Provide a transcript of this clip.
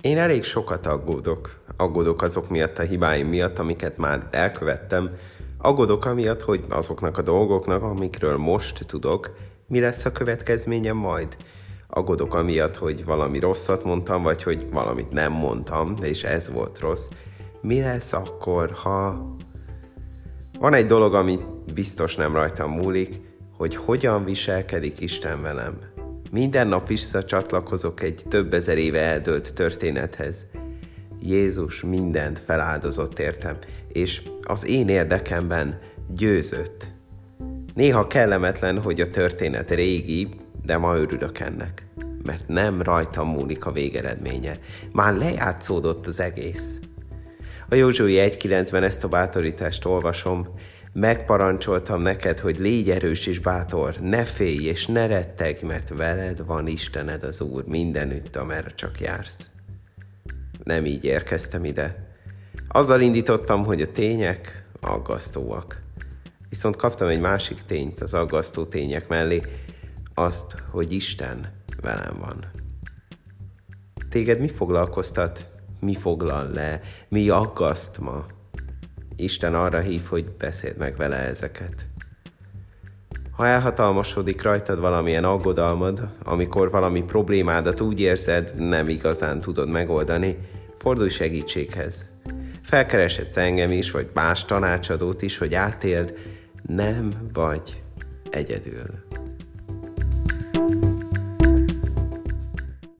Én elég sokat aggódok. Aggódok azok miatt a hibáim miatt, amiket már elkövettem. Aggódok amiatt, hogy azoknak a dolgoknak, amikről most tudok, mi lesz a következménye majd. Aggódok amiatt, hogy valami rosszat mondtam, vagy hogy valamit nem mondtam, és ez volt rossz. Mi lesz akkor, ha... Van egy dolog, ami biztos nem rajtam múlik, hogy hogyan viselkedik Isten velem. Minden nap visszacsatlakozok egy több ezer éve eldőlt történethez. Jézus mindent feláldozott értem, és az én érdekemben győzött. Néha kellemetlen, hogy a történet régi, de ma örülök ennek, mert nem rajtam múlik a végeredménye. Már lejátszódott az egész. A Józsui 1.9-ben ezt a bátorítást olvasom, Megparancsoltam neked, hogy légy erős és bátor, ne félj és ne retteg, mert veled van Istened az Úr mindenütt, amerre csak jársz. Nem így érkeztem ide. Azzal indítottam, hogy a tények aggasztóak. Viszont kaptam egy másik tényt az aggasztó tények mellé, azt, hogy Isten velem van. Téged mi foglalkoztat? Mi foglal le? Mi aggaszt ma? Isten arra hív, hogy beszéld meg vele ezeket. Ha elhatalmasodik rajtad valamilyen aggodalmad, amikor valami problémádat úgy érzed, nem igazán tudod megoldani, fordulj segítséghez. Felkereshetsz engem is, vagy más tanácsadót is, hogy átéld, nem vagy egyedül.